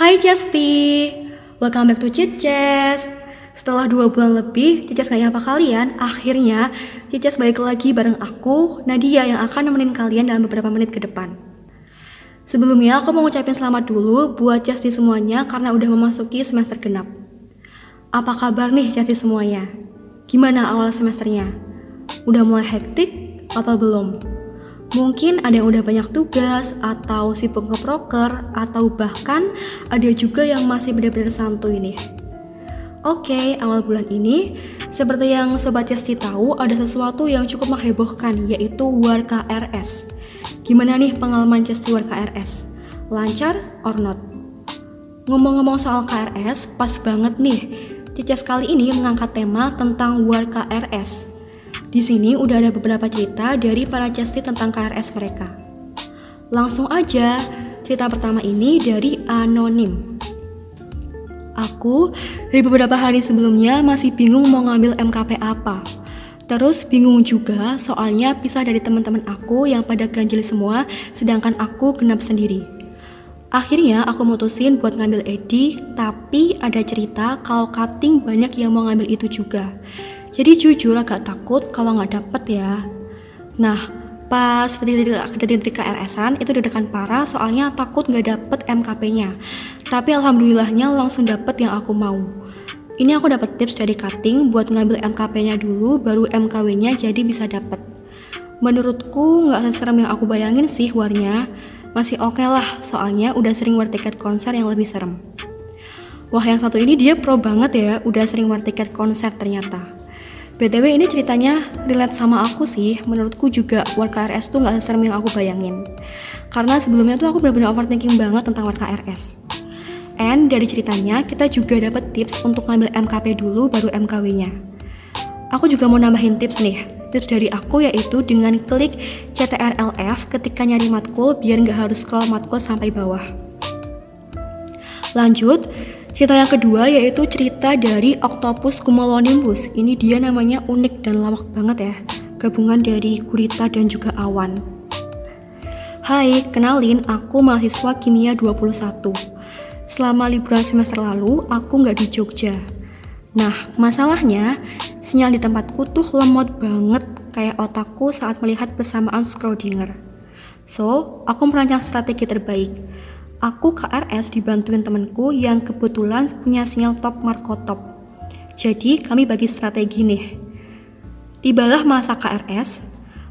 Hai Cesti, welcome back to Chit Chess. Setelah dua bulan lebih, Cicas gak nyapa kalian, akhirnya Cicas balik lagi bareng aku, Nadia yang akan nemenin kalian dalam beberapa menit ke depan. Sebelumnya aku mau ngucapin selamat dulu buat Cesti semuanya karena udah memasuki semester genap. Apa kabar nih Cesti semuanya? Gimana awal semesternya? Udah mulai hektik atau belum? Mungkin ada yang udah banyak tugas, atau sibuk ngeproker, atau bahkan ada juga yang masih benar-benar santuy nih. Oke, awal bulan ini, seperti yang Sobat Yasti tahu, ada sesuatu yang cukup menghebohkan, yaitu War KRS. Gimana nih pengalaman Yasti War KRS? Lancar or not? Ngomong-ngomong soal KRS, pas banget nih, Cicas kali ini mengangkat tema tentang War KRS. Di sini udah ada beberapa cerita dari para Justi tentang KRS mereka. Langsung aja, cerita pertama ini dari Anonim. Aku dari beberapa hari sebelumnya masih bingung mau ngambil MKP apa. Terus bingung juga soalnya pisah dari teman-teman aku yang pada ganjil semua sedangkan aku genap sendiri. Akhirnya aku mutusin buat ngambil edi, tapi ada cerita kalau cutting banyak yang mau ngambil itu juga. Jadi jujur agak takut kalau nggak dapet ya. Nah, pas detik-detik KRS-an itu deg-degan parah soalnya takut nggak dapet MKP-nya. Tapi alhamdulillahnya langsung dapet yang aku mau. Ini aku dapat tips dari cutting buat ngambil MKP-nya dulu baru MKW-nya jadi bisa dapet. Menurutku nggak seserem yang aku bayangin sih warnya. Masih oke okay lah soalnya udah sering war tiket konser yang lebih serem. Wah yang satu ini dia pro banget ya, udah sering war tiket konser ternyata. BTW ini ceritanya relate sama aku sih, menurutku juga War KRS tuh gak seserem yang aku bayangin. Karena sebelumnya tuh aku benar-benar overthinking banget tentang War KRS. And dari ceritanya kita juga dapat tips untuk ngambil MKP dulu baru MKW-nya. Aku juga mau nambahin tips nih. Tips dari aku yaitu dengan klik CTRLF ketika nyari matkul biar nggak harus scroll matkul sampai bawah. Lanjut, Cerita yang kedua yaitu cerita dari Octopus cumulonimbus. Ini dia namanya unik dan lawak banget ya. Gabungan dari gurita dan juga awan. Hai, kenalin aku mahasiswa kimia 21. Selama liburan semester lalu, aku nggak di Jogja. Nah, masalahnya, sinyal di tempatku tuh lemot banget kayak otakku saat melihat persamaan Schrödinger. So, aku merancang strategi terbaik Aku KRS dibantuin temenku yang kebetulan punya sinyal top markotop. Jadi kami bagi strategi nih. Tibalah masa KRS,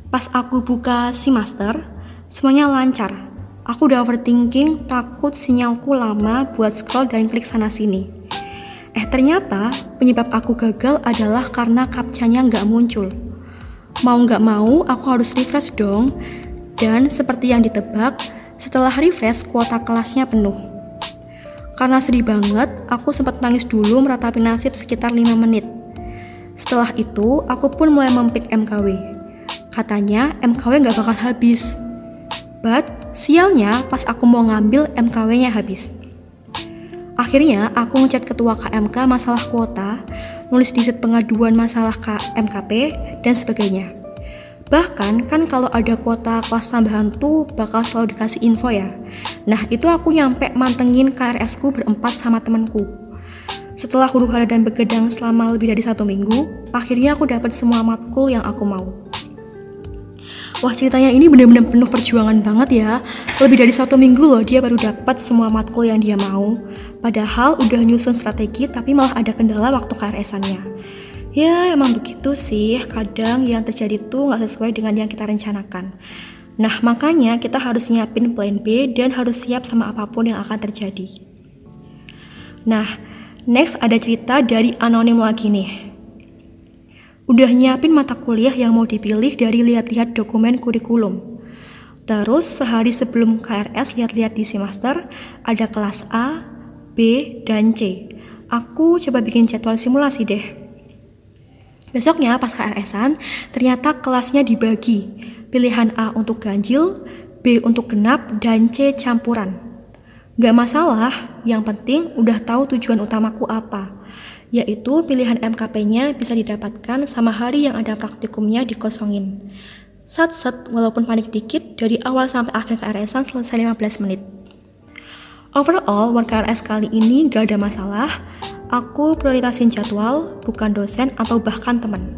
pas aku buka si master, semuanya lancar. Aku udah overthinking, takut sinyalku lama buat scroll dan klik sana sini. Eh ternyata penyebab aku gagal adalah karena kapcanya nggak muncul. Mau nggak mau aku harus refresh dong. Dan seperti yang ditebak, setelah refresh, kuota kelasnya penuh. Karena sedih banget, aku sempat nangis dulu meratapi nasib sekitar 5 menit. Setelah itu, aku pun mulai mempik MKW. Katanya MKW nggak bakal habis. But, sialnya pas aku mau ngambil MKW-nya habis. Akhirnya, aku ngechat ketua KMK masalah kuota, nulis di pengaduan masalah KMKP, dan sebagainya. Bahkan kan kalau ada kuota kelas tambahan tuh bakal selalu dikasih info ya. Nah itu aku nyampe mantengin KRS ku berempat sama temenku. Setelah huru hara dan begadang selama lebih dari satu minggu, akhirnya aku dapat semua matkul yang aku mau. Wah ceritanya ini benar-benar penuh perjuangan banget ya. Lebih dari satu minggu loh dia baru dapat semua matkul yang dia mau. Padahal udah nyusun strategi tapi malah ada kendala waktu KRS-annya. Ya emang begitu sih, kadang yang terjadi tuh nggak sesuai dengan yang kita rencanakan. Nah makanya kita harus nyiapin plan B dan harus siap sama apa pun yang akan terjadi. Nah, next ada cerita dari anonim lagi nih. Udah nyiapin mata kuliah yang mau dipilih dari lihat-lihat dokumen kurikulum. Terus sehari sebelum KRS lihat-lihat di semester ada kelas A, B, dan C. Aku coba bikin jadwal simulasi deh. Besoknya pas KRS-an, ternyata kelasnya dibagi. Pilihan A untuk ganjil, B untuk genap, dan C campuran. Gak masalah, yang penting udah tahu tujuan utamaku apa. Yaitu pilihan MKP-nya bisa didapatkan sama hari yang ada praktikumnya dikosongin. Sat-set walaupun panik dikit, dari awal sampai akhir KRS-an selesai 15 menit. Overall, work KRS kali ini gak ada masalah. Aku prioritasin jadwal, bukan dosen atau bahkan temen.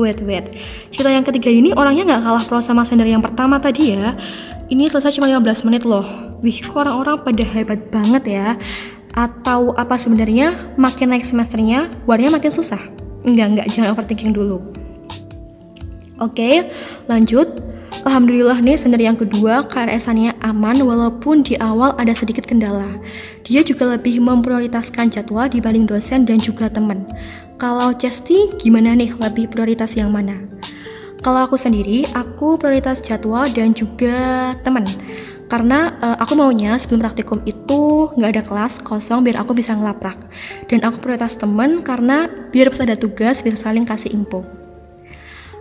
Wait, wait. Cerita yang ketiga ini orangnya gak kalah pro sama sender yang pertama tadi ya. Ini selesai cuma 15 menit loh. Wih, kok orang-orang pada hebat banget ya. Atau apa sebenarnya makin naik semesternya, warnanya makin susah? Enggak, enggak, jangan overthinking dulu. Oke, lanjut. Alhamdulillah nih sender yang kedua KRS-annya aman walaupun di awal ada sedikit kendala. Dia juga lebih memprioritaskan jadwal dibanding dosen dan juga teman. Kalau Chesty gimana nih lebih prioritas yang mana? Kalau aku sendiri, aku prioritas jadwal dan juga teman. Karena uh, aku maunya sebelum praktikum itu nggak ada kelas kosong biar aku bisa ngelaprak. Dan aku prioritas teman karena biar pas ada tugas bisa saling kasih info.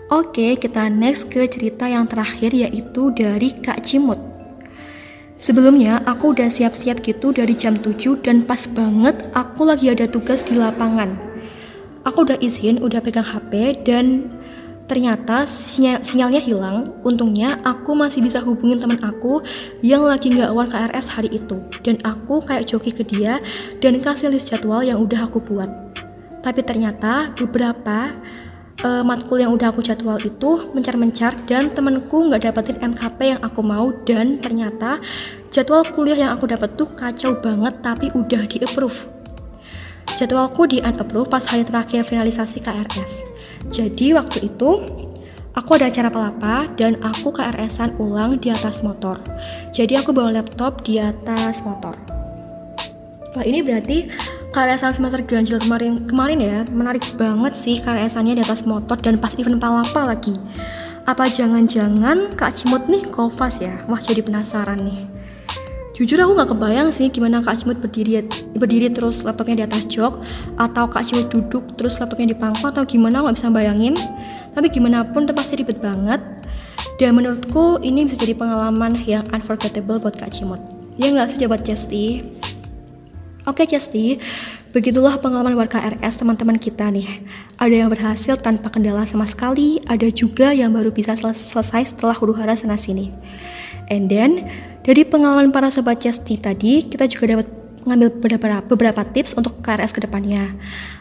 Oke, kita next ke cerita yang terakhir yaitu dari Kak Cimut. Sebelumnya aku udah siap-siap gitu dari jam 7 dan pas banget aku lagi ada tugas di lapangan. Aku udah izin, udah pegang HP dan ternyata sinyal sinyalnya hilang. Untungnya aku masih bisa hubungin teman aku yang lagi nggak awal KRS hari itu. Dan aku kayak joki ke dia dan kasih list jadwal yang udah aku buat. Tapi ternyata beberapa uh, matkul yang udah aku jadwal itu mencar-mencar dan temenku nggak dapetin MKP yang aku mau dan ternyata jadwal kuliah yang aku dapat tuh kacau banget tapi udah di approve jadwalku di unapprove pas hari terakhir finalisasi KRS jadi waktu itu aku ada acara pelapa dan aku KRS-an ulang di atas motor. Jadi aku bawa laptop di atas motor. Wah ini berarti KRS semester ganjil kemarin kemarin ya menarik banget sih KRS-nya di atas motor dan pas event palapa lagi. Apa jangan-jangan Kak Cimut nih kofas ya? Wah jadi penasaran nih. Jujur aku nggak kebayang sih gimana Kak Cimut berdiri berdiri terus laptopnya di atas jok atau Kak Cimut duduk terus laptopnya di pangku atau gimana nggak bisa bayangin. Tapi gimana pun itu pasti ribet banget. Dan menurutku ini bisa jadi pengalaman yang unforgettable buat Kak Cimut. Ya nggak sih jabat Chesty? Oke Chesty, begitulah pengalaman warga RS teman-teman kita nih. Ada yang berhasil tanpa kendala sama sekali, ada juga yang baru bisa sel selesai setelah huru hara sana sini. And then, dari pengalaman para sobat Chesty tadi, kita juga dapat ngambil beberapa, beberapa tips untuk KRS ke depannya.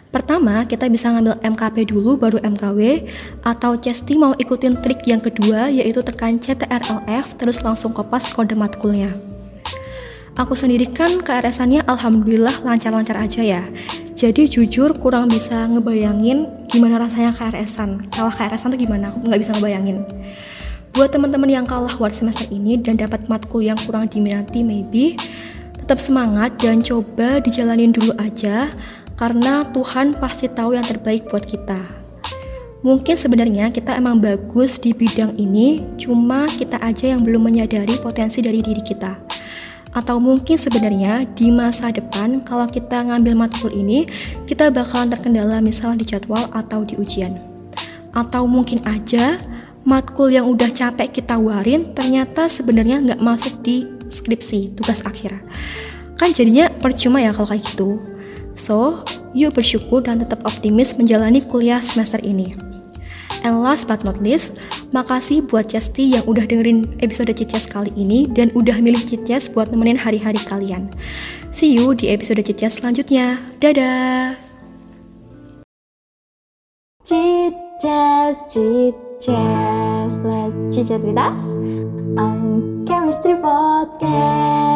Pertama, kita bisa ngambil MKP dulu baru MKW atau Chesty mau ikutin trik yang kedua yaitu tekan CTRLF terus langsung kopas kode matkulnya. Aku sendiri kan KRS-annya alhamdulillah lancar-lancar aja ya. Jadi jujur kurang bisa ngebayangin gimana rasanya KRS-an. Kalah KRS-an tuh gimana? Aku nggak bisa ngebayangin. Buat teman-teman yang kalah buat semester ini dan dapat matkul yang kurang diminati maybe, tetap semangat dan coba dijalanin dulu aja karena Tuhan pasti tahu yang terbaik buat kita. Mungkin sebenarnya kita emang bagus di bidang ini, cuma kita aja yang belum menyadari potensi dari diri kita. Atau mungkin sebenarnya di masa depan kalau kita ngambil matkul ini, kita bakalan terkendala misalnya di jadwal atau di ujian. Atau mungkin aja matkul yang udah capek kita warin ternyata sebenarnya nggak masuk di skripsi tugas akhir. Kan jadinya percuma ya kalau kayak gitu. So, yuk bersyukur dan tetap optimis menjalani kuliah semester ini. And last but not least, makasih buat Chesty yang udah dengerin episode Citias kali ini dan udah milih Citias buat nemenin hari-hari kalian. See you di episode Citias selanjutnya. Dadah! Chit-chats, chit-chats, let's chit-chat with us on Chemistry Podcast.